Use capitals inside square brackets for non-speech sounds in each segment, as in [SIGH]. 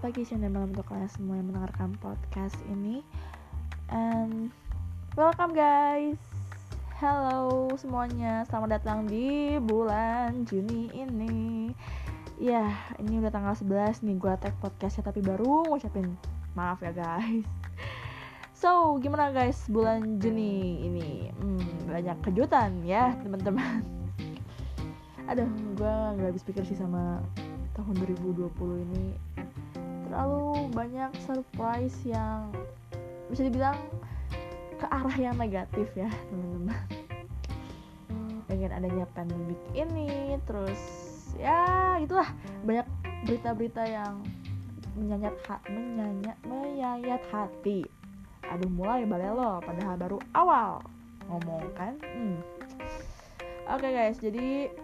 pagi, siang, dan malam untuk kalian semua yang mendengarkan podcast ini. And welcome guys. Halo semuanya, selamat datang di bulan Juni ini. Ya, ini udah tanggal 11 nih gue tag podcastnya Tapi baru ngucapin maaf ya guys. So, gimana guys bulan Juni ini? Hmm, banyak kejutan ya teman-teman. Aduh, gue gak habis pikir sih sama tahun 2020 ini terlalu banyak surprise yang bisa dibilang ke arah yang negatif ya teman-teman. Dengan adanya pandemik ini terus ya itulah banyak berita-berita yang menyayat hati menyayat menyayat hati. Aduh mulai balelo padahal baru awal ngomong kan? Hmm. oke okay guys jadi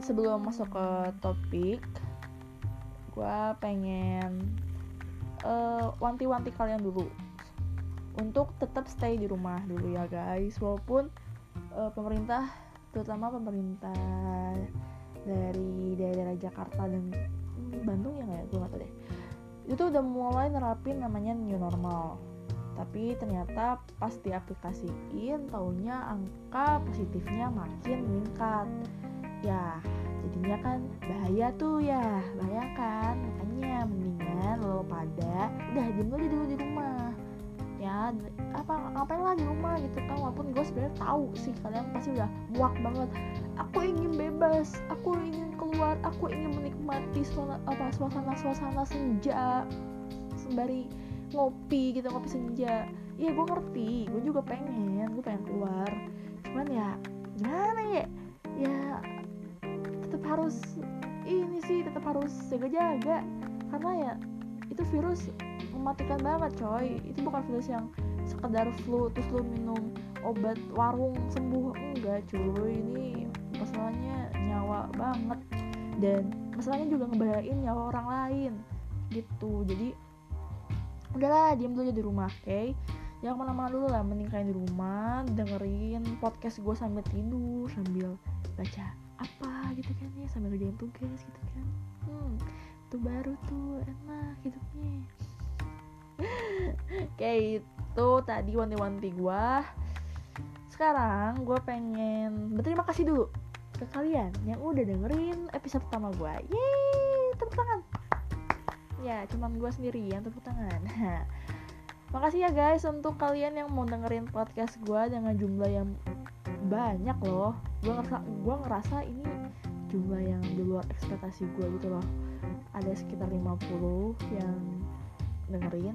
sebelum masuk ke topik gue pengen uh, wanti-wanti kalian dulu. Untuk tetap stay di rumah dulu ya guys. Walaupun uh, pemerintah terutama pemerintah dari daerah Jakarta dan Bandung ya nggak ya? Gue nggak tahu deh. Itu udah mulai nerapin namanya new normal. Tapi ternyata pas diaplikasiin taunya angka positifnya makin meningkat. Ya jadinya kan bahaya tuh ya bahaya kan? Makanya mendingan lo pada udah diem aja dulu di rumah. Ya apa ngapain lah di rumah gitu kan? Walaupun gue sebenarnya tahu sih kalian pasti udah muak banget. Aku ingin bebas aku ingin keluar aku ingin menikmati suasana apa suasana suasana senja. Sembari ngopi gitu ngopi senja. Iya gue ngerti. Gue juga pengen gue pengen keluar. Cuman ya gimana ya? Ya tetap harus ini sih tetap harus jaga-jaga. Karena ya itu virus mematikan banget coy. Itu bukan virus yang sekedar flu terus lu minum obat warung sembuh. Enggak cuy. Ini masalahnya nyawa banget. Dan masalahnya juga ngebahayain nyawa orang lain gitu. Jadi udahlah diam dulu aja di rumah oke? Okay? jangan ke mana-mana dulu lah mending kalian di rumah dengerin podcast gue sambil tidur sambil baca apa gitu kan ya sambil kerjain tugas gitu kan. Hmm itu baru tuh enak hidupnya. [LAUGHS] Kayak itu tadi wanti-wanti gue sekarang gue pengen berterima kasih dulu ke kalian yang udah dengerin episode pertama gue yeay tepuk tangan. Ya cuman gue sendiri yang tepuk tangan. [LAUGHS] Makasih ya guys untuk kalian yang mau dengerin podcast gue dengan jumlah yang banyak loh. Gue ngerasa gue ngerasa ini jumlah yang di luar ekspektasi gue gitu loh. Ada sekitar 50 yang dengerin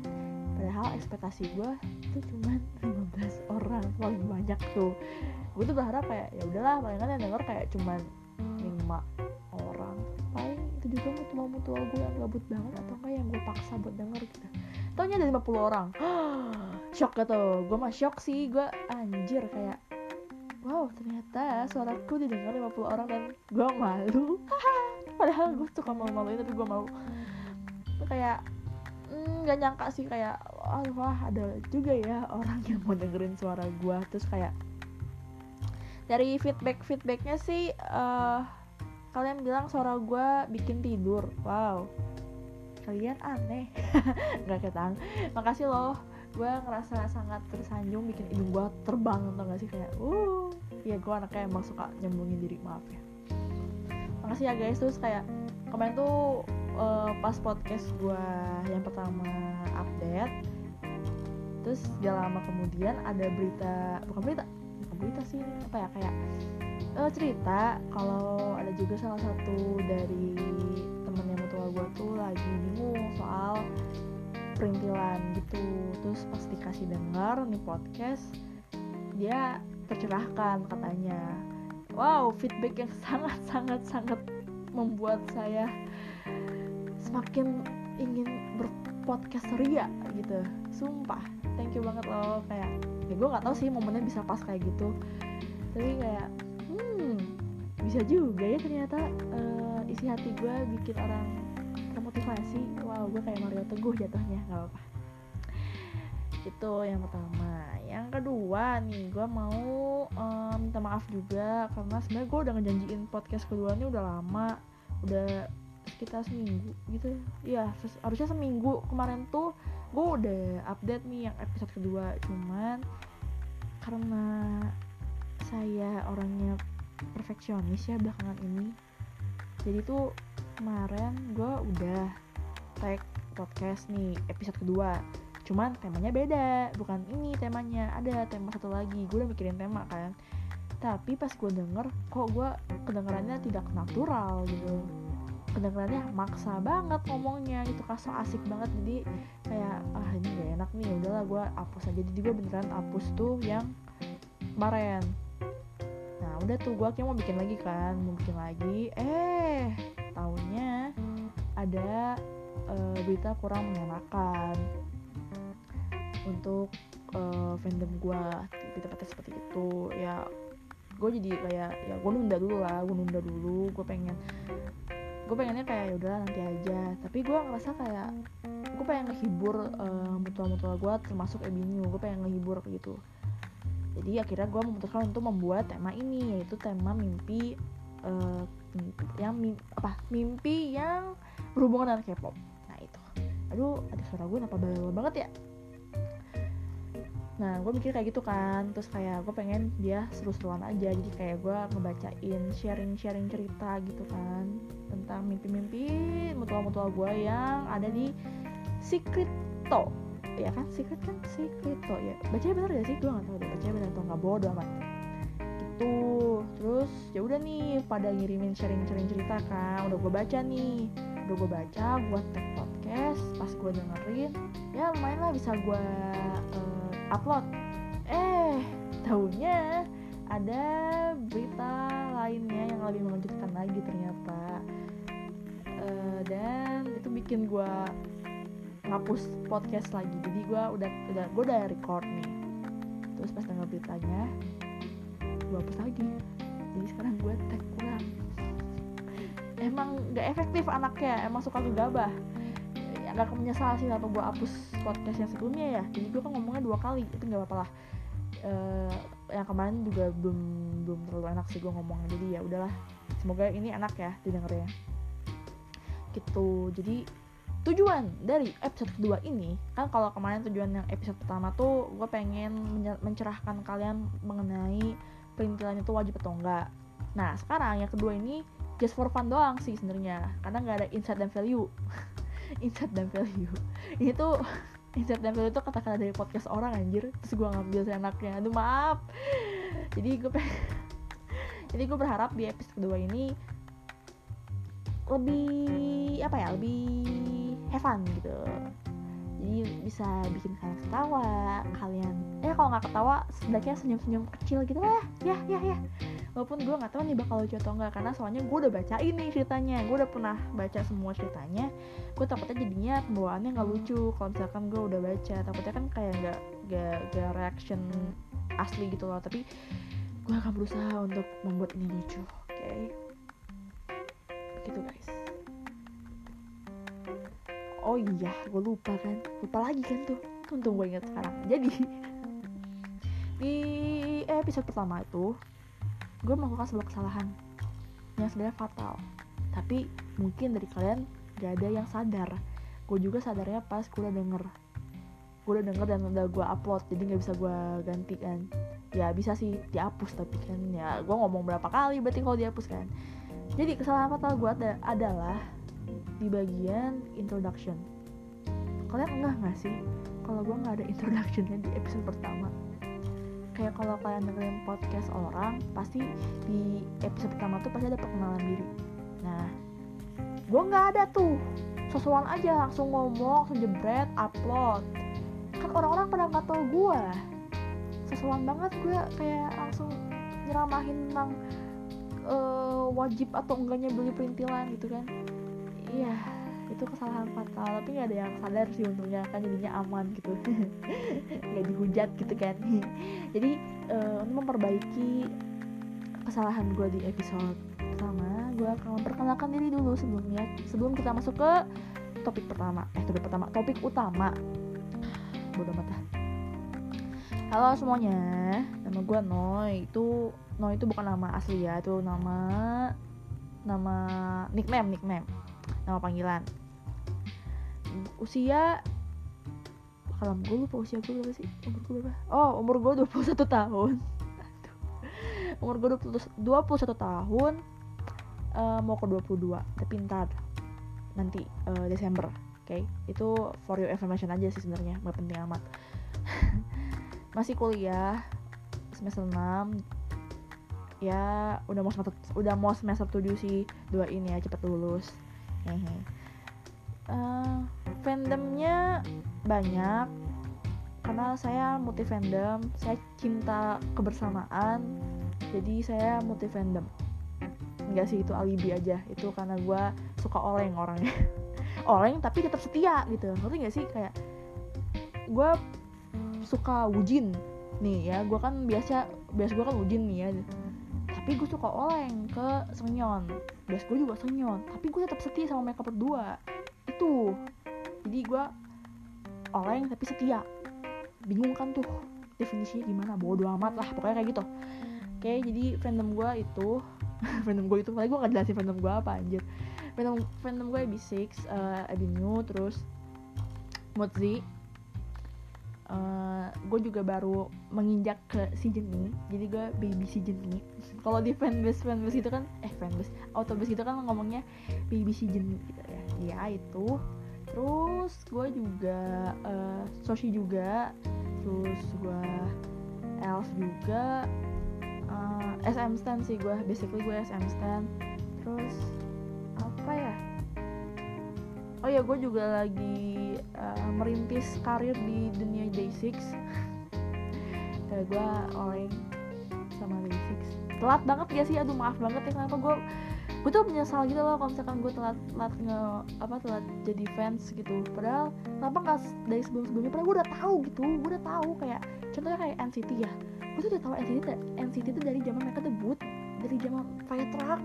padahal ekspektasi gue itu cuma 15 [LAUGHS] orang paling banyak tuh. Gue tuh berharap kayak ya udahlah paling kan yang denger kayak cuma 5 orang. Paling itu juga mutual mutual gue yang gabut banget atau enggak yang gue paksa buat denger gitu. Taunya ada 50 orang. [GASPS] Shock gitu. Gue mah shock sih. Gue anjir kayak wow ternyata suaraku didengar 50 orang dan gue malu. [LAUGHS] Padahal gue suka malu-maluin tapi gue malu. Kayak nggak mm, nyangka sih kayak wah ada juga ya orang [LAUGHS] yang mau dengerin suara gue terus kayak dari feedback feedbacknya sih uh, kalian bilang suara gue bikin tidur. Wow. Kalian aneh. [LAUGHS] Nggak ketang makasih loh gue ngerasa sangat tersanjung bikin hidung gue terbang atau gak sih? Kayak uh ya gue anaknya emang suka nyembungin diri. Maaf ya. Makasih ya guys. Terus kayak kemarin tuh uh, pas podcast gue yang pertama update terus gak lama kemudian ada berita bukan berita bukan berita sih apa ya kayak uh, cerita kalau ada juga salah satu dari temen yang mutua gue tuh lagi bingung soal perintilan gitu. Terus pas dikasih dengar nih podcast dia tercerahkan katanya. Wow feedback yang [LAUGHS] sangat sangat sangat membuat saya semakin ingin berpodcast ria gitu. Sumpah thank you banget loh. Kayak ya gue nggak tahu sih momennya bisa pas kayak gitu. Tapi kayak hmm bisa juga ya ternyata uh, isi hati gue bikin orang termotivasi wow gue kayak Mario Teguh jatuhnya nggak apa-apa. Itu yang pertama. Yang kedua nih gue mau um, minta maaf juga karena sebenarnya gue udah ngejanjiin podcast kedua ini udah lama udah sekitar seminggu gitu. Ya harusnya seminggu kemarin tuh gue udah update nih yang episode kedua. Cuman karena saya orangnya perfeksionis ya belakangan ini jadi tuh kemarin gue udah tag podcast nih episode kedua. Cuman temanya beda bukan ini temanya ada tema satu lagi. Gue udah mikirin tema kan. Tapi pas gue denger kok gue kedengarannya tidak natural gitu. Kedengarannya maksa banget ngomongnya gitu kan so asik banget. Jadi kayak ah ini gak enak nih ya udahlah gue hapus aja. Jadi gue beneran hapus tuh yang kemarin. Nah udah tuh gue akhirnya mau bikin lagi kan mau bikin lagi. Eh tahunnya ada uh, berita kurang mengenakan untuk uh, fandom gue tempatnya seperti itu. Ya gue jadi kayak ya gue nunda dulu lah gue nunda dulu. Gue pengen gue pengennya kayak ya udah nanti aja. Tapi gue ngerasa kayak gue pengen ngehibur uh, mutual-mutual gue termasuk Ebinyu. Gue pengen ngehibur gitu. Jadi akhirnya gue memutuskan untuk membuat tema ini yaitu tema mimpi uh, yang mimpi, apa mimpi yang berhubungan dengan K-pop. Nah itu. Aduh ada suara gue kenapa bawel banget ya? Nah gue mikir kayak gitu kan. Terus kayak gue pengen dia seru-seruan aja. Jadi kayak gue ngebacain sharing-sharing cerita gitu kan tentang mimpi-mimpi mutual-mutual gue yang ada di Secret To. Ya kan? Secret kan? Secret To ya. Bacanya bener gak sih? Gue gak tau deh. Bacanya bener atau nggak bodoh amat gitu. Terus ya udah nih pada ngirimin sharing-sharing cerita kan. Udah gue baca nih. Udah gue baca buat tag podcast. Pas gue dengerin ya lumayan lah bisa gue uh, upload. Eh tahunya ada berita lainnya yang lebih mengejutkan lagi ternyata. Uh, dan itu bikin gue ngapus podcast lagi. Jadi gue udah udah gue udah record nih. Terus pas denger beritanya gue hapus lagi. Jadi sekarang gue tag ulang emang gak efektif anaknya emang suka gegabah. Agak menyesal sih atau gue hapus podcast yang sebelumnya ya. Jadi gue kan ngomongnya dua kali itu nggak apa-apa lah. Uh, yang kemarin juga belum belum terlalu enak sih gue ngomongnya. Jadi ya udahlah semoga ini enak ya didengarnya gitu. Jadi tujuan dari episode kedua ini kan kalau kemarin tujuan yang episode pertama tuh gue pengen mencerahkan kalian mengenai perintilan itu wajib atau enggak. Nah sekarang yang kedua ini just for fun doang sih sebenarnya karena nggak ada insight dan value. [LAUGHS] Insight dan value. Ini tuh [LAUGHS] insight dan value itu kata-kata dari podcast orang anjir. Terus gue ngambil seenaknya aduh maaf. Jadi gue [LAUGHS] jadi gue berharap di episode kedua ini lebih apa ya lebih have fun gitu jadi bisa bikin kalian ketawa kalian eh kalau nggak ketawa setidaknya senyum-senyum kecil gitu lah. Ya ya ya. Walaupun gue nggak tahu nih bakal lucu atau enggak karena soalnya gue udah bacain nih ceritanya. Gue udah pernah baca semua ceritanya. Gue takutnya jadinya pembawaannya nggak lucu. Kalau misalkan gue udah baca takutnya kan kayak nggak nggak nggak reaction asli gitu loh. Tapi gue akan berusaha untuk membuat ini lucu oke? Okay? begitu guys oh iya gue lupa kan. Lupa lagi kan tuh. Untung gue ingat sekarang. Jadi di episode pertama itu gue melakukan sebuah kesalahan yang sebenarnya fatal. Tapi mungkin dari kalian gak ada yang sadar. Gue juga sadarnya pas gue udah denger. Gue udah denger dan udah gue upload jadi nggak bisa gue ganti kan. Ya bisa sih dihapus tapi kan ya gue ngomong berapa kali berarti kalau dihapus kan. Jadi kesalahan fatal gue ada adalah di bagian introduction. Kalian enggak nggak sih kalau gue nggak ada introductionnya di episode pertama? Kayak kalau kalian dengerin podcast orang pasti di episode pertama tuh pasti ada perkenalan diri. Nah gue nggak ada tuh. Sesuatu aja langsung ngomong langsung jebret upload. Kan orang-orang pada nggak tau gue sesuatu banget gue kayak langsung nyeramahin tentang uh, wajib atau enggaknya beli perintilan gitu kan iya itu kesalahan fatal tapi nggak ada yang sadar sih untungnya kan jadinya aman gitu. [LAUGHS] Nggak dihujat gitu kan. [LAUGHS] Jadi uh, untuk memperbaiki kesalahan gue di episode pertama gue akan memperkenalkan diri dulu sebelumnya sebelum kita masuk ke topik pertama. Eh topik pertama topik utama. Bodoh mata halo semuanya nama gue Noi. Itu Noi itu bukan nama asli ya itu nama nama nickname nickname nama panggilan. Usia kalau gue lupa usia gue berapa sih? Umur gue berapa? Oh umur gue 21 tahun. [LAUGHS] Umur gue 20, 21 tahun uh, mau ke 22 tapi ntar nanti uh, Desember oke? Okay? itu for your information aja sih sebenarnya nggak penting amat. [LAUGHS] Masih kuliah semester 6 ya udah mau semester udah mau semester 7 sih doain ya cepet lulus uh, fandomnya banyak karena saya multi fandom saya cinta kebersamaan jadi saya multi fandom. Enggak sih itu alibi aja itu karena gue suka oleng orangnya. [LAUGHS] Oleng tapi tetap setia gitu ngerti gak sih? Kayak gue suka wujin. Nih ya gue kan biasa biasa gue kan wujin nih ya tapi gue suka oleng ke senyon. Biasa gue juga senyon tapi gue tetap setia sama mereka berdua. Itu. Jadi gue oleng tapi setia. Bingung kan tuh definisinya gimana bodo amat lah pokoknya kayak gitu. Oke jadi fandom gue itu [LAUGHS] fandom gue itu paling gue gak jelasin fandom gue apa anjir. Fandom fandom gue AB6 uh, Abinu terus Mutzi uh, gue juga baru menginjak ke season ini jadi gue baby season ini. Kalau di fanbase fanbase itu kan eh fanbase autobase itu kan ngomongnya baby season gitu ya. Ya itu. Terus gue juga uh, Soshi juga terus gue Elf juga uh, eh, SM stand sih gue basically gue SM stand terus apa ya oh ya gue juga lagi uh, merintis karir di dunia Day6 uh, gue orang sama Day6 telat banget ya sih? Aduh maaf banget ya kenapa gue gue tuh menyesal gitu loh kalau misalkan gue telat telat nge apa telat jadi fans gitu. Padahal kenapa nggak dari sebelum sebelumnya padahal gue udah tahu gitu gue udah tahu kayak contohnya kayak NCT ya. Gue tuh udah tahu NCT NCT itu dari zaman mereka debut dari zaman Fire Truck.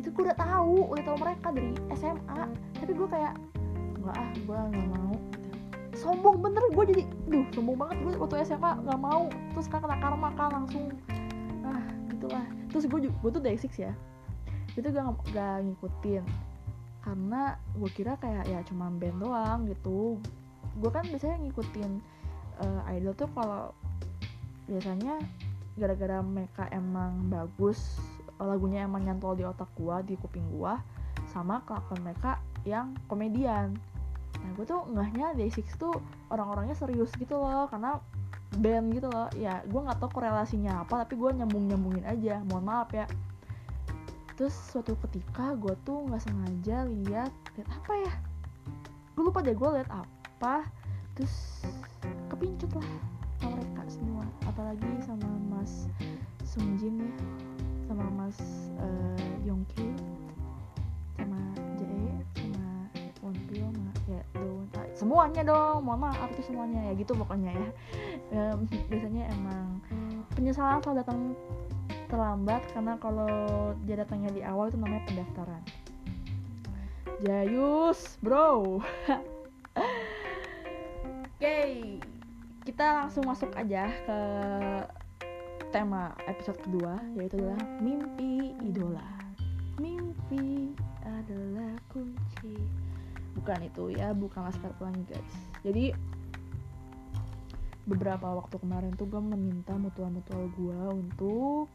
Itu gue udah tahu udah tahu mereka dari SMA tapi gue kayak nggak ah gue nggak mau. Sombong bener gue jadi duh sombong banget gue waktu SMA nggak mau. Terus kan kena karma kan langsung ah gitulah. Terus gue gue tuh day six ya itu gak, gak ngikutin. Karena gue kira kayak ya cuma band doang gitu. Gue kan biasanya ngikutin uh, idol tuh kalau biasanya gara-gara mereka emang bagus lagunya emang nyantol di otak gue di kuping gue sama kelakuan mereka yang komedian. Nah gue tuh ngahnya Day6 tuh orang-orangnya serius gitu loh karena band gitu loh. Ya gue nggak tahu korelasinya apa tapi gue nyambung nyambungin aja. Mohon maaf ya. Terus suatu ketika gue tuh nggak sengaja lihat lihat apa ya? Gue lupa deh gue lihat apa. Terus kepincut lah sama mereka semua. Apalagi sama mas Sungjin ya sama mas uh, Yongki semuanya dong mohon maaf itu semuanya ya gitu pokoknya ya. Um, biasanya emang penyesalan selalu datang terlambat karena kalau dia datangnya di awal itu namanya pendaftaran. Jayus bro. [LAUGHS] Oke okay, kita langsung masuk aja ke tema episode kedua yaitu adalah mimpi idola. Mimpi adalah kunci bukan itu ya bukan laskar pelangi guys jadi beberapa waktu kemarin tuh gue meminta mutual-mutual gue untuk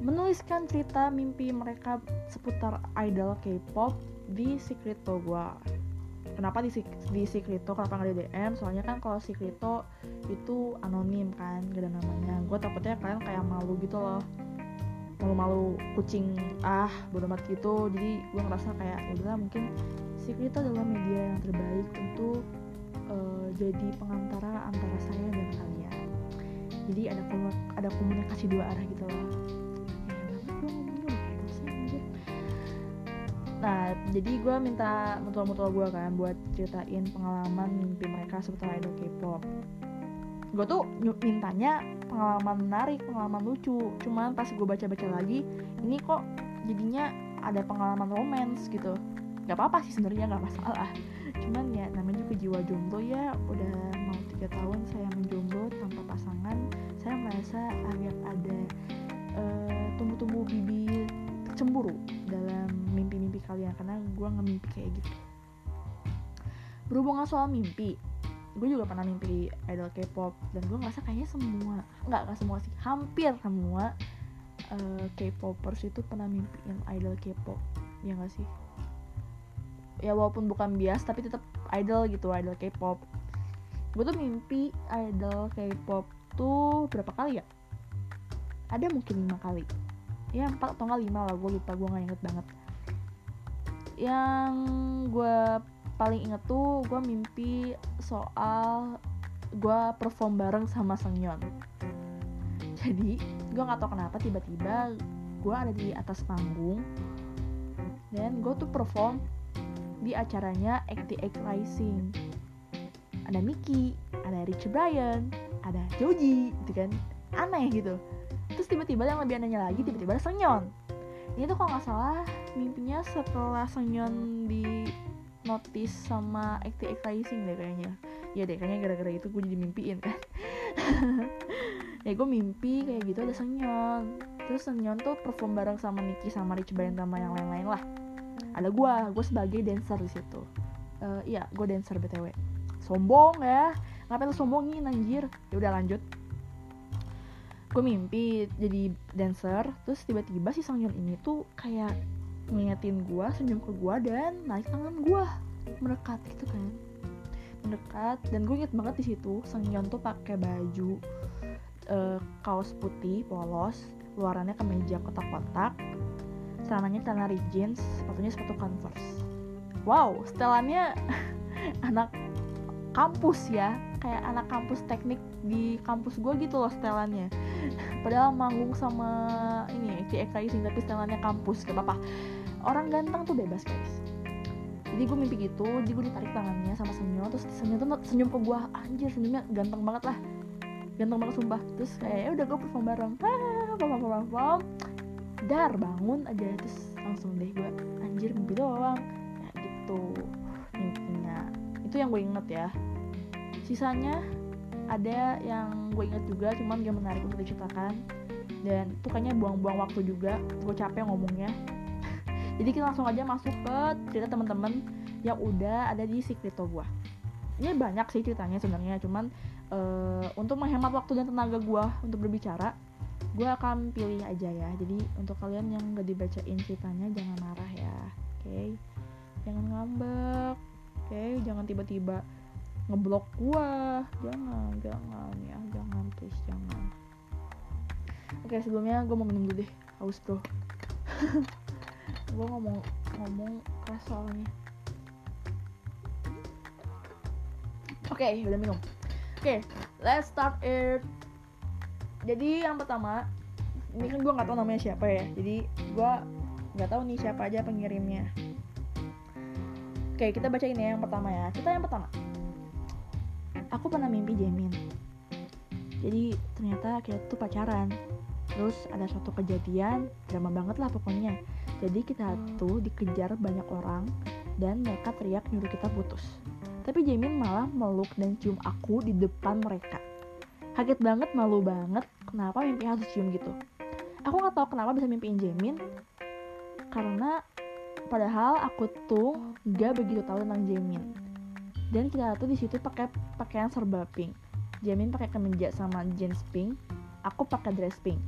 menuliskan cerita mimpi mereka seputar idol K-pop di Secreto gua. Kenapa di, di Secreto? Kenapa nggak di DM? Soalnya kan kalau Secreto itu anonim kan, gak ada namanya. Gue takutnya kalian kayak malu gitu loh, malu-malu kucing ah bodo amat gitu. Jadi gue ngerasa kayak ya udah mungkin Secreto adalah media yang terbaik untuk uh, jadi pengantara antara saya dan kalian. Jadi ada ada komunikasi dua arah gitu loh. Nah jadi gue minta mutual-mutual gue kan buat ceritain pengalaman mimpi mereka seputar idol K-pop. Gue tuh mintanya pengalaman menarik pengalaman lucu. Cuman pas gue baca-baca lagi ini kok jadinya ada pengalaman romance gitu Gak apa-apa sih sebenarnya nggak masalah. Cuman ya namanya juga jiwa jomblo ya udah mau tiga tahun saya menjomblo tanpa pasangan saya merasa agak ada uh, tumbuh-tumbuh bibit cemburu dalam mimpi-mimpi kalian karena gue ngemimpi kayak gitu. Berhubungan soal mimpi gue juga pernah mimpi idol K-pop dan gue ngerasa kayaknya semua nggak nggak semua sih hampir semua uh, K-popers itu pernah mimpiin idol K-pop ya nggak sih ya walaupun bukan bias tapi tetap idol gitu idol K-pop. Gue tuh mimpi idol K-pop tuh berapa kali ya? Ada mungkin lima kali. Ya empat atau nggak lima lah gue lupa gue nggak inget banget. Yang gue paling inget tuh gue mimpi soal gue perform bareng sama Sengyeon jadi gue nggak tau kenapa tiba-tiba gue ada di atas panggung dan gue tuh perform di acaranya ActX Rising. Ada Miki ada Rich Brian ada Joji gitu kan. Aneh gitu. Terus tiba-tiba yang lebih anehnya lagi tiba-tiba ada Sengyeon ini tuh kalau nggak salah mimpinya setelah Sengyeon di notice sama acting Rising deh kayaknya. Ya deh kayaknya gara-gara itu gue jadi mimpiin kan. [LAUGHS] Ya gue mimpi kayak gitu ada Sengyeon terus Sengyeon tuh perform bareng sama Niki sama Rich Brian sama yang lain-lain lah ada gue gue sebagai dancer di situ. Uh, iya gue dancer btw sombong ya. Ngapain lu sombongin anjir? Ya udah lanjut. Gue mimpi jadi dancer terus tiba-tiba si Sangyeon ini tuh kayak ngingetin gue senyum ke gue dan naik tangan gue mendekat gitu kan. Mendekat dan gue inget banget di situ Sangyeon tuh pakai baju uh, kaos putih polos luarannya kemeja kotak-kotak celananya celana jeans sepatunya sepatu converse. Wow setelannya [LAUGHS] anak kampus ya. Kayak anak kampus teknik di kampus gue gitu loh setelannya. [LAUGHS] Padahal manggung sama ini sih tapi setelannya kampus gak apa-apa. Orang ganteng tuh bebas guys. Jadi gue mimpi gitu jadi gue ditarik tangannya sama senyum terus senyum tuh senyum ke gue anjir senyumnya ganteng banget lah. Ganteng banget sumpah. Terus kayak ya udah gue perform bareng. Ah [LAUGHS] perform perform dar bangun aja terus langsung deh gue anjir mimpi doang. Ya gitu. Mimpinya. Itu yang gue inget ya. Sisanya ada yang gue inget juga cuman gak menarik untuk diceritakan. Dan itu kayaknya buang-buang waktu juga. Gue capek ngomongnya. [LAUGHS] Jadi kita langsung aja masuk ke cerita teman-teman yang udah ada di Secreto gue ini banyak sih ceritanya sebenarnya cuman uh, untuk menghemat waktu dan tenaga gue untuk berbicara gue akan pilih aja ya. Jadi untuk kalian yang gak dibacain ceritanya jangan marah ya. Oke? Okay? jangan ngambek. Oke? Okay? jangan tiba-tiba ngeblok gua. Jangan jangan ya. Jangan please jangan. Oke sebelumnya gue mau minum dulu deh. Haus bro. [LAUGHS] Gue ngomong ngomong keras soalnya. Oke okay, udah minum. Oke okay, let's start it jadi yang pertama ini kan gue nggak tahu namanya siapa ya. Jadi gue nggak tahu nih siapa aja pengirimnya. Oke kita baca ini ya yang pertama ya. Kita yang pertama. Aku pernah mimpi Jamin. Jadi ternyata kita tuh pacaran. Terus ada suatu kejadian drama banget lah pokoknya. Jadi kita tuh dikejar banyak orang dan mereka teriak nyuruh kita putus. Tapi Jamin malah meluk dan cium aku di depan mereka kaget banget malu banget kenapa mimpi harus cium gitu? Aku nggak tahu kenapa bisa mimpiin Jamin karena padahal aku tuh gak begitu tahu tentang Jamin. Dan kita tuh di situ pakai pakaian serba pink. Jamin pakai kemeja sama jeans pink aku pakai dress pink.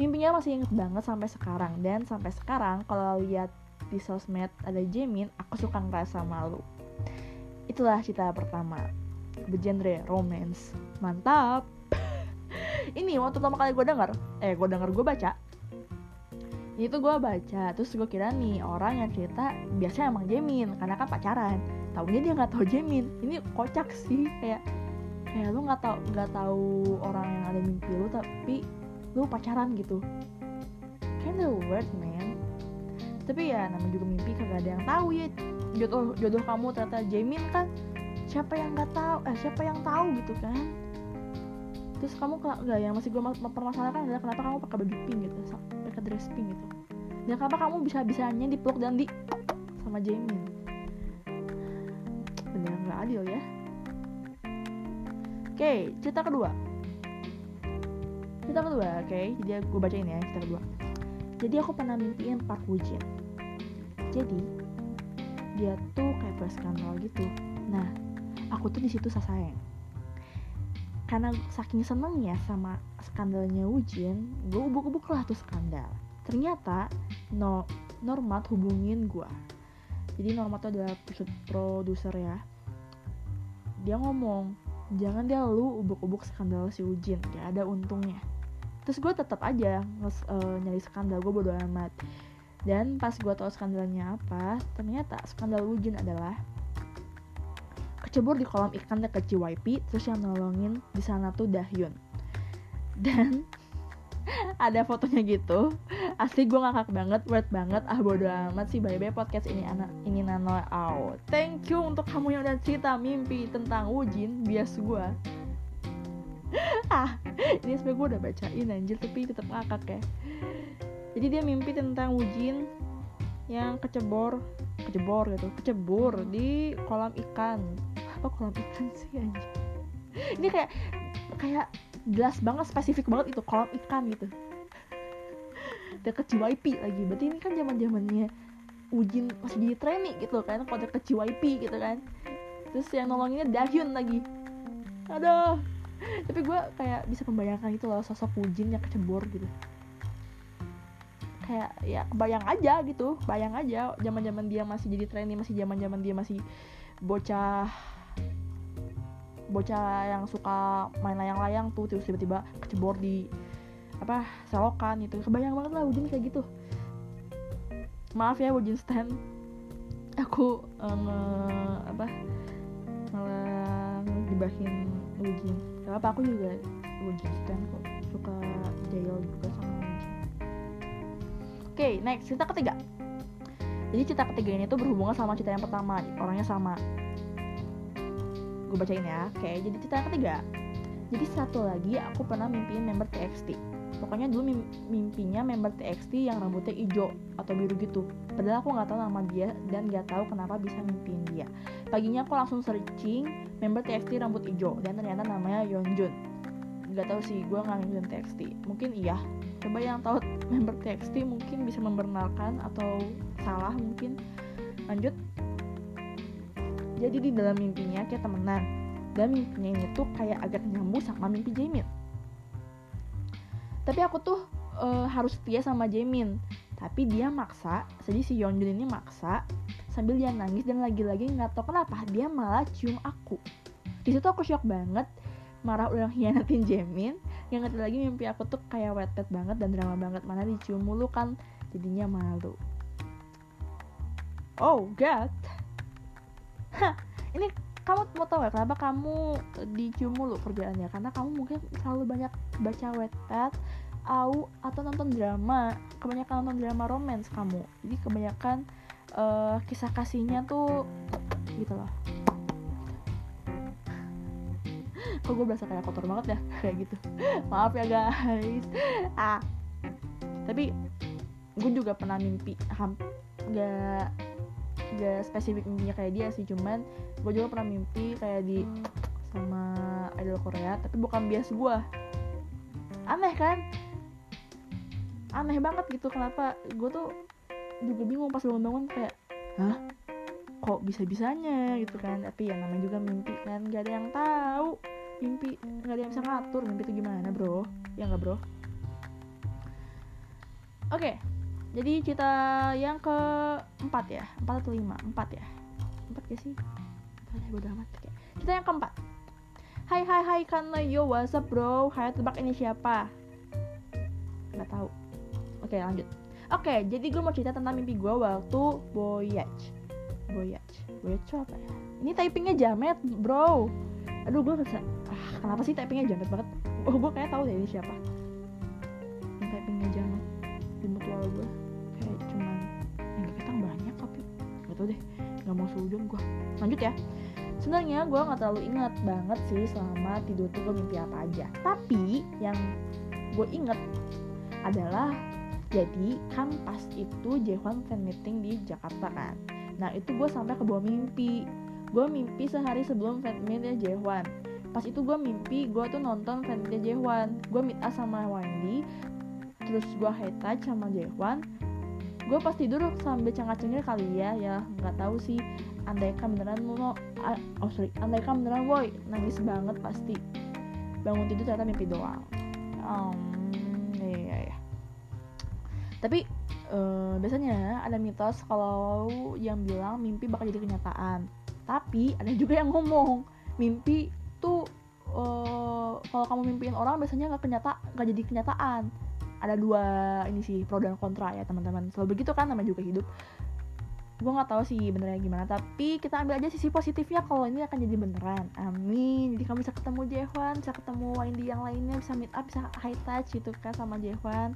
Mimpinya masih inget banget sampai sekarang. Dan sampai sekarang kalau lihat di sosmed ada Jamin aku suka ngerasa malu. Itulah cerita pertama bergenre romance. Mantap. [LAUGHS] Ini waktu pertama kali gue denger eh gue denger gue baca. Itu gue baca terus gue kira nih orang yang cerita biasanya emang Jamin karena kan pacaran. Tahunya dia nggak tahu Jamin. Ini kocak sih kayak kayak lu nggak tahu nggak tahu orang yang ada mimpi lu tapi lu pacaran gitu. Kinda weird man. Tapi ya namanya juga mimpi kagak ada yang tahu ya. Jodoh jodoh kamu ternyata Jamin kan siapa yang nggak tahu eh siapa yang tahu gitu kan. Terus kamu nggak yang masih gue mempermasalahkan adalah kenapa kamu pakai baju pink gitu pakai dress pink gitu. Dan kenapa kamu bisa bisanya dipeluk dan di sama Jamin bener nggak adil ya. Oke okay, cerita kedua. Cerita kedua oke okay, jadi gue bacain ya cerita kedua. Jadi aku pernah mimpiin Park Woo jadi dia tuh kayak buat skandal gitu. Nah aku tuh di situ sayang karena saking senengnya sama skandalnya Wujin gue ubuk-ubuk lah tuh skandal. Ternyata no Normat hubungin gue jadi Normat tuh adalah produser ya. Dia ngomong jangan dia lu ubuk-ubuk skandal si Ujin gak ada untungnya. Terus gue tetap aja nges, uh, nyari skandal gue bodo amat. Dan pas gue tau skandalnya apa ternyata skandal Ujin adalah kecebur di kolam ikan dekat JYP terus yang nolongin di sana tuh Dahyun. Dan [LAUGHS] ada fotonya gitu. Asli gue ngakak banget word banget. Ah bodo amat sih bye bye podcast ini anak ini nano out. Thank you untuk kamu yang udah cerita mimpi tentang Ujin bias gue [LAUGHS] ah ini sebenernya gue udah bacain anjir tapi tetap ngakak ya. Jadi dia mimpi tentang Wujin yang kecebor kecebor gitu kecebur di kolam ikan apa kolam ikan sih anjir [LAUGHS] ini kayak kayak jelas banget spesifik banget itu kolam ikan gitu. [LAUGHS] Deket JYP lagi. Berarti ini kan zaman zamannya Ujin masih jadi training gitu kan kalau deket JYP gitu kan. Terus yang nolonginnya Dahyun lagi. Aduh. [LAUGHS] Tapi gue kayak bisa membayangkan itu loh sosok Wujin yang kecebur gitu. Kayak ya kebayang aja gitu bayang aja. Zaman zaman dia masih jadi trainee masih zaman zaman dia masih bocah bocah yang suka main layang-layang tuh terus tiba-tiba kecebur di apa selokan itu kebayang banget lah Wujin kayak gitu. Maaf ya Wujin Stan. Aku uh, nge, apa malah gibahin Wujin. Gak aku juga Wujin Stan kok. Suka jail juga sama Wujin. Oke okay, next cerita ketiga. Jadi cerita ketiga ini tuh berhubungan sama cerita yang pertama. Orangnya sama gue bacain ya. Oke jadi cerita ketiga. Jadi satu lagi aku pernah mimpiin member TXT pokoknya dulu mimpinya member TXT yang rambutnya hijau atau biru gitu. Padahal aku nggak tahu nama dia dan nggak tahu kenapa bisa mimpiin dia. Paginya aku langsung searching member TXT rambut hijau dan ternyata namanya Yeonjun. Nggak tahu sih gue nggak ngikutin TXT mungkin iya. Coba yang tahu [LAUGHS] member TXT mungkin bisa membenarkan atau salah mungkin. Lanjut jadi di dalam mimpinya kayak temenan. Dan mimpinya ini tuh kayak agak nyambung sama mimpi Jamin tapi aku tuh uh, harus setia sama Jamin tapi dia maksa jadi si Yeonjun ini maksa sambil dia nangis dan lagi-lagi nggak tahu kenapa dia malah cium aku. Di situ aku shock banget marah udah hianatin Jamin yang ngerti lagi mimpi aku tuh kayak wetet banget dan drama banget mana dicium mulu kan jadinya malu. Oh god Hah, ini kamu mau tahu ya kenapa kamu dicium mulu kerjaannya? Karena kamu mungkin selalu banyak baca wetpad au atau nonton drama. Kebanyakan nonton drama romance kamu. Jadi kebanyakan uh, kisah kasihnya tuh gitu loh. Kok gue berasa kayak kotor banget ya? [LAUGHS] Kayak gitu. Maaf ya guys. Ah. Tapi gue juga pernah mimpi ham gak gak spesifik mimpinya kayak dia sih cuman gue juga pernah mimpi kayak di sama idol Korea tapi bukan bias gue aneh kan? Aneh banget gitu kenapa? Gue tuh juga bingung pas bangun-bangun kayak hah? Kok bisa-bisanya? gitu kan tapi ya namanya juga mimpi kan gak ada yang tahu mimpi nggak ada yang bisa ngatur mimpi itu gimana bro? Ya nggak bro? Oke. okay, jadi cerita yang keempat ya empat atau lima? Empat ya? Empat gak sih? Empat ya bodo amat. Okay. cerita yang keempat. Hai hai hai kan yo what's bro? Hai tebak ini siapa? Nggak tahu. Oke lanjut. Oke jadi gue mau cerita tentang mimpi gue waktu voyage. Voyage? Voyage apa ya? Ini typingnya jamet bro. Aduh gue bisa ah, kenapa sih typingnya jamet banget? Oh gue kayak tahu deh ini siapa gak tau deh. Nggak mau sujud gue lanjut ya. Sebenarnya gue nggak terlalu ingat banget sih selama tidur tuh gue mimpi apa aja. Tapi yang gue inget adalah jadi kan pas itu Jehwan fan meeting di Jakarta kan. Nah itu gue sampai ke bawah mimpi. Gue mimpi sehari sebelum fanmeetnya Jehwan. Pas itu gue mimpi gue tuh nonton fanmeetnya Jehwan. Gue meet up sama Wendy terus gue high sama Jehwan gue pas tidur sambil cengak-cengir kali ya ya nggak tahu sih andaikan beneran lo oh sorry andaikan beneran boy nangis banget pasti. Bangun tidur ternyata mimpi doang. Um, ya ya ya tapi uh, biasanya ada mitos kalau yang bilang mimpi bakal jadi kenyataan. Tapi ada juga yang ngomong mimpi tuh uh, kalau kamu mimpiin orang biasanya nggak kenyata nggak jadi kenyataan ada dua ini sih pro dan kontra ya teman-teman. Selalu begitu kan namanya juga hidup. Gue nggak tahu sih benernya gimana tapi kita ambil aja sisi positifnya kalau ini akan jadi beneran. Amin. Jadi kamu bisa ketemu Jehwan bisa ketemu Windy yang lainnya bisa meet up bisa high touch gitu kan sama Jehwan.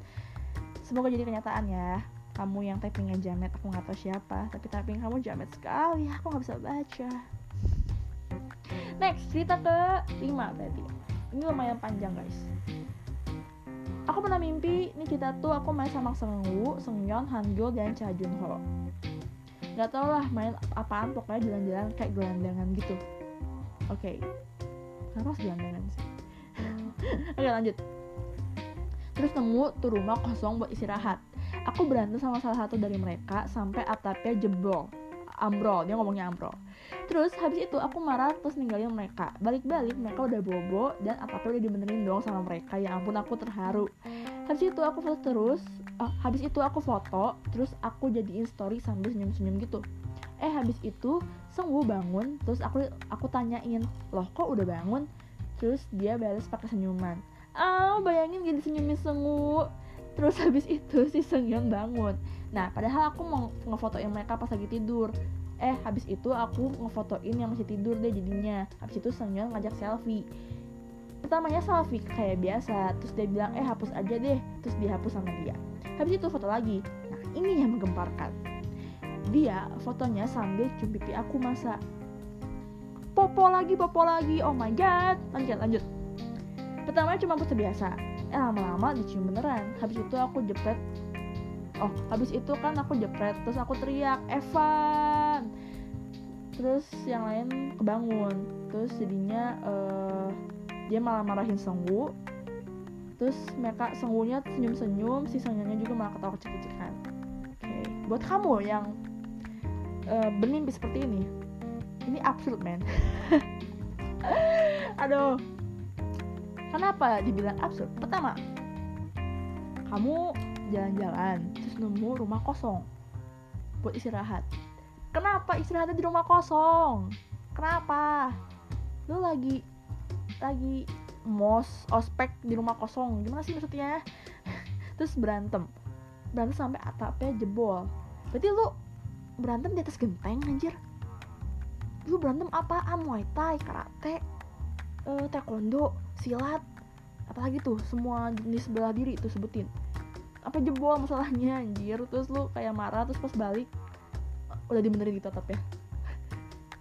Semoga jadi kenyataan ya. Kamu yang typingnya jamet aku nggak tahu siapa tapi typing kamu jamet sekali aku nggak bisa baca. Next cerita ke 5 berarti. Ini lumayan panjang guys aku pernah mimpi ini kita tuh aku main sama Sengwu, Sengyeon, Hangul, dan Cha Junho nggak tau lah main apaan pokoknya jalan-jalan kayak gelandangan gitu. Oke. Okay. kenapa gelandangan sih? [LAUGHS] Oke okay, lanjut. Terus nemu tuh rumah kosong buat istirahat. Aku berantem sama salah satu dari mereka sampai atapnya jebol ambrol dia ngomongnya ambrol. Terus habis itu aku marah terus ninggalin mereka. Balik-balik mereka udah bobo dan apa-apa udah dibenerin dong sama mereka. Ya ampun aku terharu. Habis itu aku foto terus uh, habis itu aku foto terus aku jadiin story sambil senyum-senyum gitu. Eh habis itu Sengwu bangun terus aku aku tanyain loh kok udah bangun? Terus dia balas pakai senyuman. Ah oh, bayangin gini senyumin Sengwu terus habis itu si Sengyeon bangun nah padahal aku mau ngefotoin mereka pas lagi tidur. Eh habis itu aku ngefotoin yang masih tidur deh jadinya. Habis itu Sengyeon ngajak selfie. Pertamanya selfie kayak biasa terus dia bilang eh hapus aja deh terus dihapus sama dia. Habis itu foto lagi. Nah ini yang menggemparkan. Dia fotonya sambil cium pipi aku masa. Popo lagi popo lagi. Oh my god. Lanjut lanjut. Pertamanya cuma foto biasa. Eh lama-lama dicium beneran. Habis itu aku jepret oh habis itu kan aku jepret terus aku teriak Evan! Terus yang lain kebangun. Terus jadinya uh, dia malah marahin Sengwu terus mereka Sengwunya senyum-senyum si Sengwunya juga malah ketawa kecil-kecilan. Oke okay. buat kamu yang uh, bermimpi seperti ini ini absurd man. [LAUGHS] Aduh. Kenapa dibilang absurd pertama kamu jalan-jalan terus nemu rumah kosong buat istirahat. Kenapa istirahatnya di rumah kosong? Kenapa? Lu lagi lagi mos ospek di rumah kosong. Gimana sih maksudnya? [LAUGHS] Terus berantem. Berantem sampai atapnya jebol. Berarti lu berantem di atas genteng anjir. Lu berantem apaan? Muay thai karate uh, taekwondo silat apalagi tuh semua jenis bela diri itu sebutin apa jebol masalahnya anjir. Terus lu kayak marah terus pas balik udah dibenerin gitu tetap ya.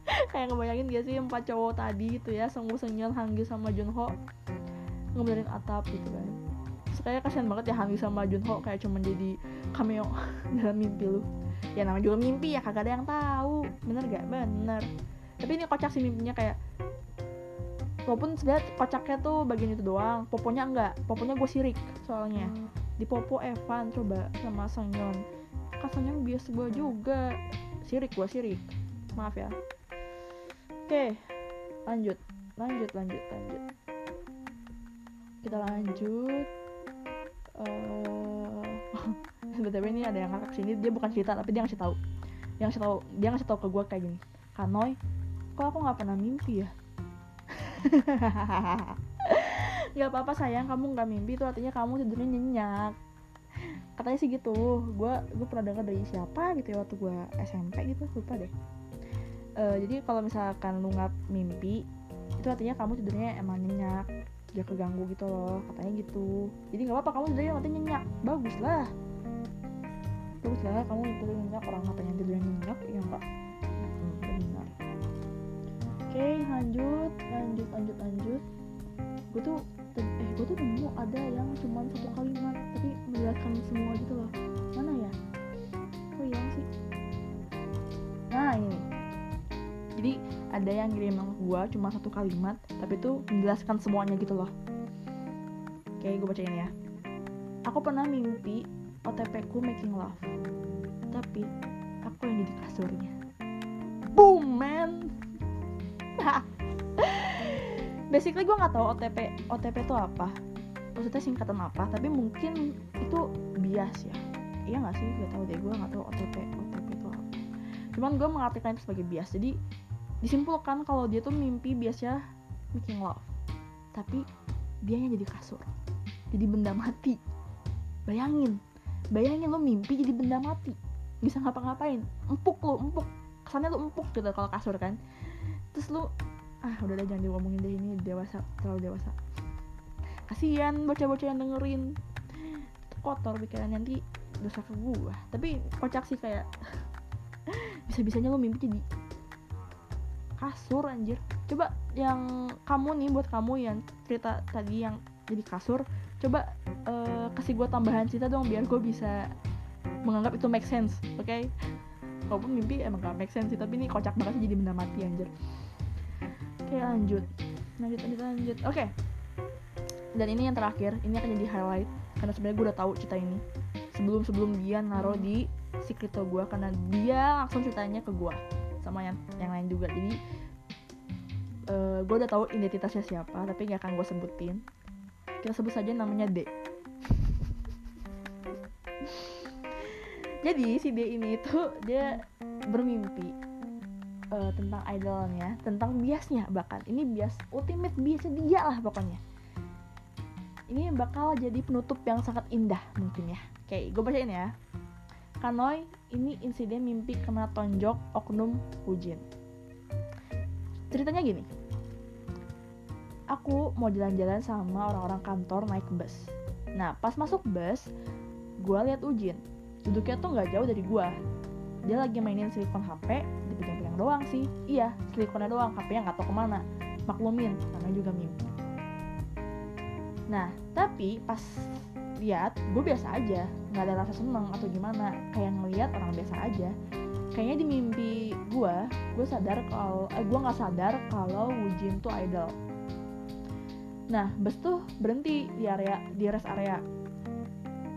[LAUGHS] Kayak ngebayangin gak sih empat cowok tadi gitu ya Sungguh Senyal, Hanggi sama Junho ngebenerin atap gitu kan. Terus kayak kasihan banget ya Hanggi sama Junho kayak cuma jadi cameo [LAUGHS] dalam mimpi lu. Ya namanya juga mimpi ya kagak ada yang tahu. Bener gak? Bener. Tapi ini kocak sih mimpinya kayak walaupun sebenarnya kocaknya tuh bagian itu doang poponya enggak. Poponya gue sirik soalnya di Popo Evan coba sama Sangyeon kan Sangyeon biasa gue juga. Sirik gue sirik. Maaf ya. Oke lanjut. Lanjut lanjut lanjut. Kita lanjut. [LAUGHS] Uh, ini ada yang ngakak sini. Dia bukan cerita tapi dia ngasih tahu. Dia ngasih tahu dia ngasih tahu ke gue kayak gini. Kanoy kok aku nggak pernah mimpi ya [LAUGHS] nggak apa-apa sayang kamu nggak mimpi. Itu artinya kamu tidurnya nyenyak. Katanya sih gitu. Gue gue pernah dengar dari siapa gitu ya waktu gue SMP gitu lupa deh. Uh, jadi kalau misalkan lu nggak mimpi itu artinya kamu tidurnya emang nyenyak. Gak keganggu gitu loh katanya gitu. Jadi nggak apa-apa kamu tidurnya nanti nyenyak. Bagus lah. Bagus lah kamu tidur nyenyak. Orang katanya tidurnya nyenyak ya enggak hmm, oke lanjut lanjut lanjut lanjut. Gue tuh gue tuh nemu ada yang cuma satu kalimat tapi menjelaskan semua gitu loh. Mana ya? Oh iya sih? Nah ini jadi ada yang ngirim ke gue cuma satu kalimat tapi itu menjelaskan semuanya gitu loh. Oke gue bacain ya. Aku pernah mimpi OTP ku making love tapi aku yang jadi kasurnya. Boom man [LAUGHS] basically gue nggak tahu OTP OTP itu apa. Maksudnya singkatan apa tapi mungkin itu bias ya. Iya nggak sih? Gak tahu deh gue nggak tahu OTP OTP itu apa. Cuman gue mengartikan itu sebagai bias. Jadi disimpulkan kalau dia tuh mimpi biasanya making love tapi dia yang jadi kasur jadi benda mati. Bayangin bayangin lo mimpi jadi benda mati. Bisa ngapa-ngapain? Empuk lo empuk. Kesannya lo empuk gitu kalau kasur kan. Terus lo ah udah deh jangan diomongin deh ini dewasa terlalu dewasa. Kasihan bocah-bocah yang dengerin. Kotor pikiran nanti dosa ke gua. Tapi kocak sih kayak [LAUGHS] bisa-bisanya lo mimpi jadi kasur anjir. Coba yang kamu nih buat kamu yang cerita tadi yang jadi kasur coba uh, kasih gue tambahan cerita dong biar gue bisa menganggap itu make sense oke? Okay? walaupun mimpi emang gak make sense sih tapi ini kocak banget sih jadi benda mati anjir oke lanjut. Lanjut lanjut lanjut. Oke. Okay. dan ini yang terakhir. Ini akan jadi highlight karena sebenarnya gue udah tahu cerita ini. Sebelum sebelum dia naruh di secret gue karena dia langsung ceritanya ke gue sama yang yang lain juga. Jadi uh, eh, gue udah tahu identitasnya siapa tapi gak akan gue sebutin. Kita sebut saja namanya D. [LAUGHS] Jadi si D ini itu dia bermimpi uh, tentang idolnya tentang biasnya bahkan. Ini bias ultimate biasnya dia lah pokoknya. Ini bakal jadi penutup yang sangat indah mungkin ya. Oke gue bacain ya. Kanoi ini insiden mimpi kena tonjok oknum Ujin. Ceritanya gini. Aku mau jalan-jalan sama orang-orang kantor naik bus. Nah pas masuk bus gue lihat Ujin. Duduknya tuh nggak jauh dari gue dia lagi mainin silikon HP dipegang-pegang doang sih. Iya silikonnya doang HP-nya nggak tahu ke mana. Maklumin namanya juga mimpi nah tapi pas lihat gue biasa aja. Nggak ada rasa seneng atau gimana. Kayak ngeliat orang biasa aja. Kayaknya di mimpi gue gue sadar kalau eh, gue nggak sadar kalau Wujin tuh idol. Nah bus tuh berhenti di area di rest area.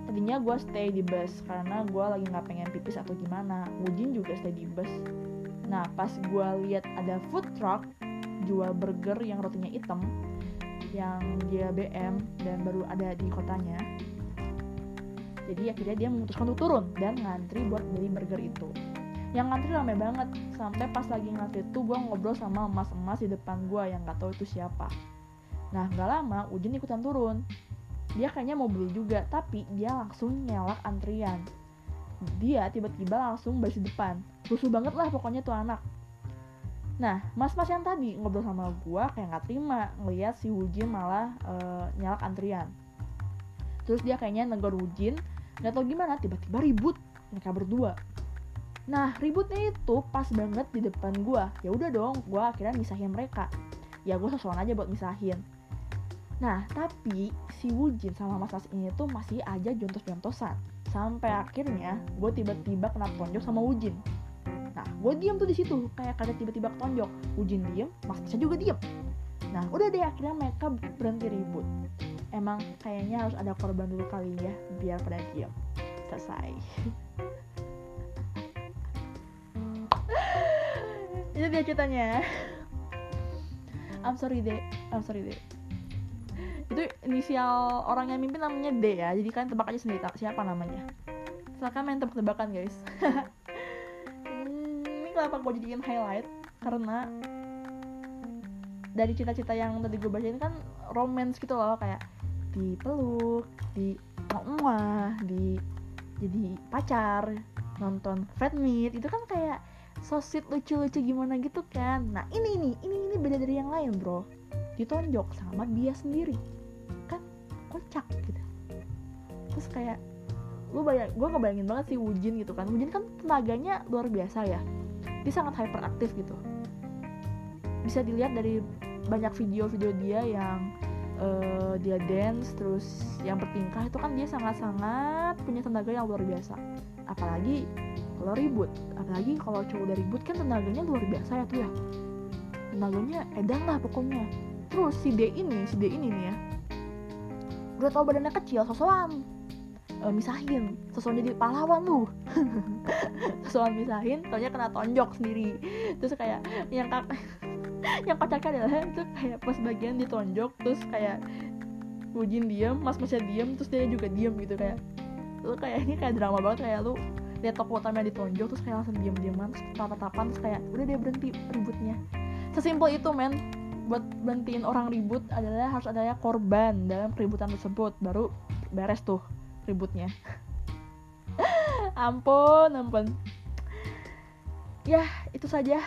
Tadinya gue stay di bus karena gue lagi nggak pengen pipis atau gimana. Wujin juga stay di bus nah pas gue lihat ada food truck jual burger yang rotinya hitam yang dia BM dan baru ada di kotanya jadi akhirnya dia memutuskan untuk turun dan ngantri buat beli burger itu. Yang ngantri rame banget sampai pas lagi ngantri tuh gue ngobrol sama emas-emas di depan gue yang gak tahu itu siapa. Nah gak lama Ujin ikutan turun. Dia kayaknya mau beli juga tapi dia langsung nyelak antrian. Dia tiba-tiba langsung balik depan rusuh banget lah pokoknya tuh anak. Nah mas-mas yang tadi ngobrol sama gue kayak nggak terima ngeliat si Wujin malah uh, nyalak antrian. Terus dia kayaknya negor Wujin nggak tau gimana tiba-tiba ribut mereka berdua. Nah ributnya itu pas banget di depan gue ya udah dong gue akhirnya misahin mereka. Ya gue sesuatu aja buat misahin. Nah, tapi si Wujin sama Mas Mas ini tuh masih aja jontos-jontosan. Sampai akhirnya gue tiba-tiba kena tonjok sama Wujin. Gue diem tuh di situ, kayak kada tiba-tiba ketonjok. Wujin diem, Mas Mas juga diem. Nah, udah deh akhirnya mereka berhenti ribut. Emang kayaknya harus ada korban dulu kali ya, biar pada diem. Selesai. [LAUGHS] Itu dia ceritanya. I'm sorry deh, I'm sorry deh itu inisial orang yang mimpin namanya D ya jadi kalian tebak aja sendiri siapa namanya silakan main tebak-tebakan guys [LAUGHS] kenapa gue jadiin highlight? Karena dari cita-cita yang tadi gue bacain kan romance gitu loh kayak dipeluk di muah di jadi pacar nonton Fred Meet itu kan kayak so sweet lucu-lucu gimana gitu kan. Nah ini ini ini ini beda dari yang lain bro. Ditonjok sama dia sendiri. Kocak gitu. Terus kayak lu bayang gue ngebayangin banget sih Wujin gitu kan. Wujin kan tenaganya luar biasa ya dia sangat hyperaktif gitu. Bisa dilihat dari banyak video-video dia yang uh, dia dance terus yang bertingkah itu kan dia sangat-sangat punya tenaga yang luar biasa. Apalagi kalau ribut apalagi kalau cowok udah ribut kan tenaganya luar biasa ya tuh ya. Tenaganya edan lah pokoknya. Terus si D ini si D ini nih ya. Udah tau badannya kecil sosokan uh, misahin. Sesuatu jadi pahlawan lu. [LAUGHS] Sesuatu misahin taunya kena tonjok sendiri. Terus kayak yang kak [LAUGHS] yang kocaknya adalah itu kayak pas bagian ditonjok terus kayak Ujin diem, mas masnya diem, terus dia juga diem gitu kayak lu kayak ini kayak drama banget kayak lu lihat tokoh utamanya ditonjok terus kayak langsung diem dieman terus tatap-tatapan terus kayak udah dia berhenti ributnya. Sesimpel itu men. Buat berhentiin orang ribut adalah harus adanya korban dalam keributan tersebut. Baru beres tuh ributnya. [LAUGHS] Ampun ampun. Ya itu saja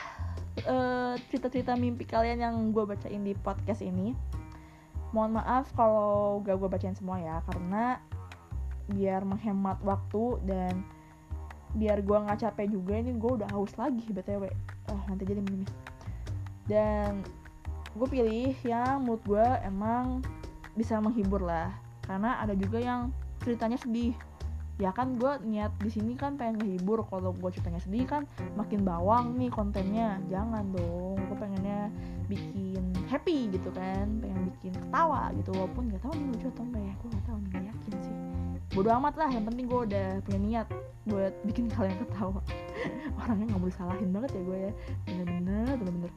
uh, cerita-cerita mimpi kalian yang gue bacain di podcast ini. Mohon maaf kalau gak gue bacain semua ya karena biar menghemat waktu dan biar gue nggak capek juga ini gue udah haus lagi btw oh nanti jadi minum dan gue pilih yang mood gue emang bisa menghibur lah karena ada juga yang ceritanya sedih. Ya kan gue niat di sini kan pengen ngehibur. Kalau gue ceritanya sedih kan makin bawang nih kontennya. Jangan dong gue pengennya bikin happy gitu kan. Pengen bikin ketawa gitu. Walaupun nggak tahu nih lucu atau enggak ya. Gue nggak tahu nih yakin sih. Bodo amat lah yang penting gue udah punya niat buat bikin [LAUGHS] kalian ketawa. Orangnya nggak boleh salahin banget ya gue ya. Bener-bener bener-bener.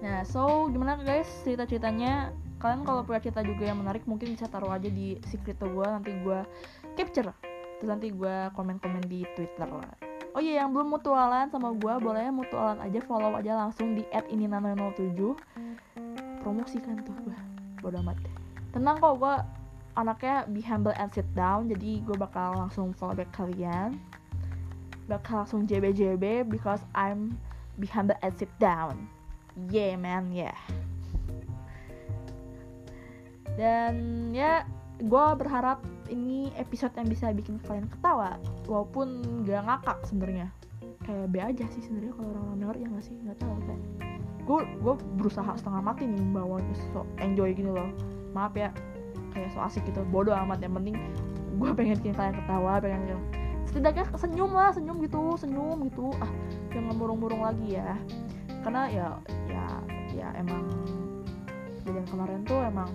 Nah so gimana guys cerita ceritanya kalian kalau punya cerita juga yang menarik mungkin bisa taruh aja di secret gue nanti gue capture. Terus nanti gue komen-komen di twitter lah. Oh iya yang belum mutualan sama gue boleh mutualan aja follow aja langsung di @ininano07 promosikan tuh gue bodo amat. Tenang kok gue anaknya be humble and sit down jadi gue bakal langsung follow back kalian. Bakal langsung JB-JB because I'm be humble and sit down. Yeah man yeah dan ya gue berharap ini episode yang bisa bikin kalian ketawa walaupun gak ngakak sebenarnya. Kayak B aja sih sebenarnya kalau orang-orang denger ya nggak sih? Nggak tahu kayak gue gue berusaha setengah mati nih membawanya so enjoy gitu loh. Maaf ya kayak so asik gitu. Bodoh amat yang penting gue pengen bikin kalian ketawa pengen setidaknya senyum lah senyum gitu senyum gitu. Ah jangan murung-murung lagi ya. Karena ya ya ya emang kejadian kemarin tuh emang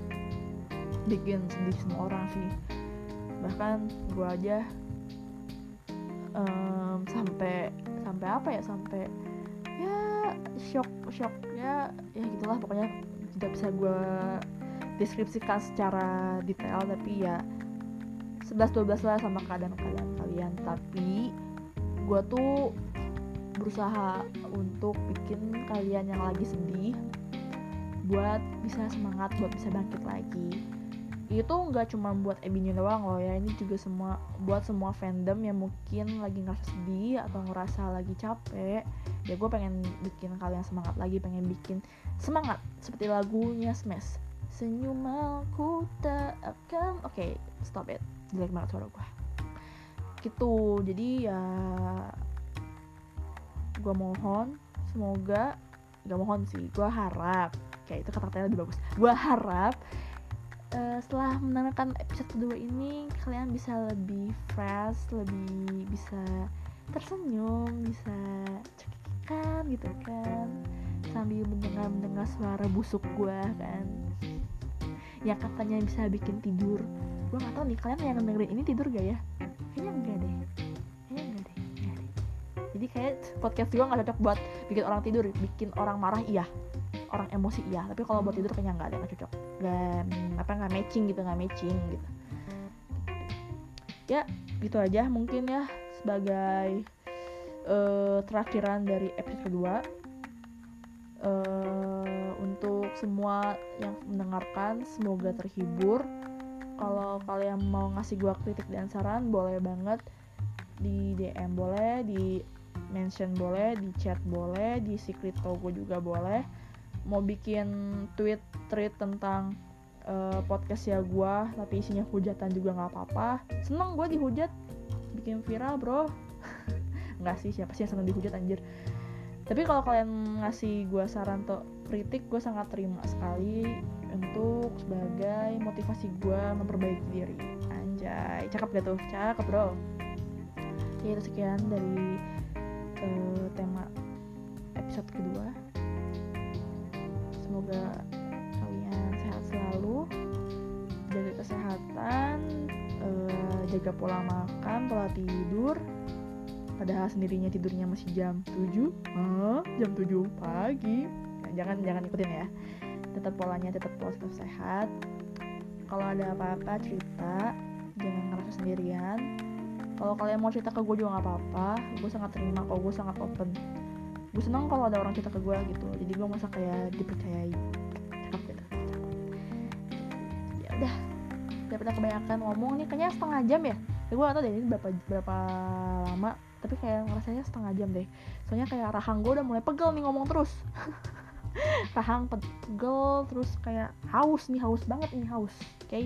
bikin sedih semua orang sih. Bahkan gue aja um, sampai sampai apa ya sampai ya shock shock ya ya gitulah pokoknya tidak bisa gue deskripsikan secara detail tapi ya 11-12 lah sama keadaan-keadaan kalian. Tapi gue tuh berusaha untuk bikin kalian yang lagi sedih buat bisa semangat buat bisa bangkit lagi itu nggak cuma buat Ebinyo doang loh ya ini juga semua buat semua fandom yang mungkin lagi ngerasa sedih atau ngerasa lagi capek. Ya gue pengen bikin kalian semangat lagi pengen bikin semangat seperti lagunya Smash. Senyum aku tak akan oke okay, stop it. Jelek banget suara gue gitu jadi ya gue mohon semoga gak mohon sih gue harap. Kayak itu kata-katanya lebih bagus. Gue harap uh, setelah mendengarkan episode kedua ini kalian bisa lebih fresh lebih bisa tersenyum bisa cekikikan gitu kan. Sambil mendengar mendengar suara busuk gue kan. Yang katanya bisa bikin tidur. Gue gak tau nih kalian yang dengerin ini tidur gak ya? Kayaknya enggak deh. Kayaknya enggak deh, enggak deh. jadi kayak podcast gue gak cocok buat bikin orang tidur bikin orang marah iya orang emosi iya. Tapi kalau buat tidur kayaknya nggak ada nggak cocok. Nggak apa nggak matching gitu nggak matching gitu. Ya gitu aja mungkin ya sebagai uh, terakhiran dari episode kedua. Uh, untuk semua yang mendengarkan semoga terhibur. Kalau kalian mau ngasih gua kritik dan saran boleh banget di DM boleh di mention boleh di chat boleh di secret gue juga boleh mau bikin tweet tweet tentang uh, podcast ya gue tapi isinya hujatan juga nggak apa-apa. Seneng gue dihujat bikin viral bro. [LAUGHS] Nggak sih siapa sih yang seneng dihujat anjir? Tapi kalau kalian ngasih gue saran atau kritik gue sangat terima sekali untuk sebagai motivasi gue memperbaiki diri. Anjay cakep gak tuh? Cakep bro. Ya sekian dari uh, tema episode kedua semoga kalian sehat selalu jaga kesehatan uh, ngejaga pola makan pola tidur. Padahal sendirinya tidurnya masih jam 7 Hah? jam 7 pagi. Nah, jangan jangan ikutin ya. Tetap polanya tetap pola tetap sehat. Kalau ada apa-apa cerita. Jangan ngerasa sendirian. Kalau kalian mau cerita ke gue juga nggak apa-apa. Gue sangat terima kok gue sangat open gue senang kalau ada orang cerita ke gue gitu. Jadi gue masa kayak dipercayai. Cakep gitu. Ya udah. Daripada kebanyakan ngomong nih kayaknya setengah jam ya. Ya gue gak tau deh ini berapa berapa lama tapi kayak ngerasanya setengah jam deh. Soalnya kayak rahang gue udah mulai pegel nih ngomong terus. [LAUGHS] Rahang pegel terus kayak haus nih haus banget nih haus. Oke? Okay?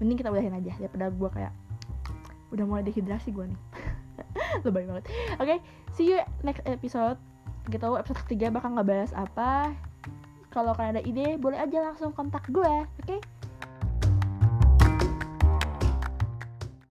mending kita udahin aja daripada gue kayak udah mulai dehidrasi gue nih. [LAUGHS] Lebay banget. Oke okay, see you next episode gitu episode ketiga bakal ngebahas apa kalau kalian ada ide boleh aja langsung kontak gue oke okay?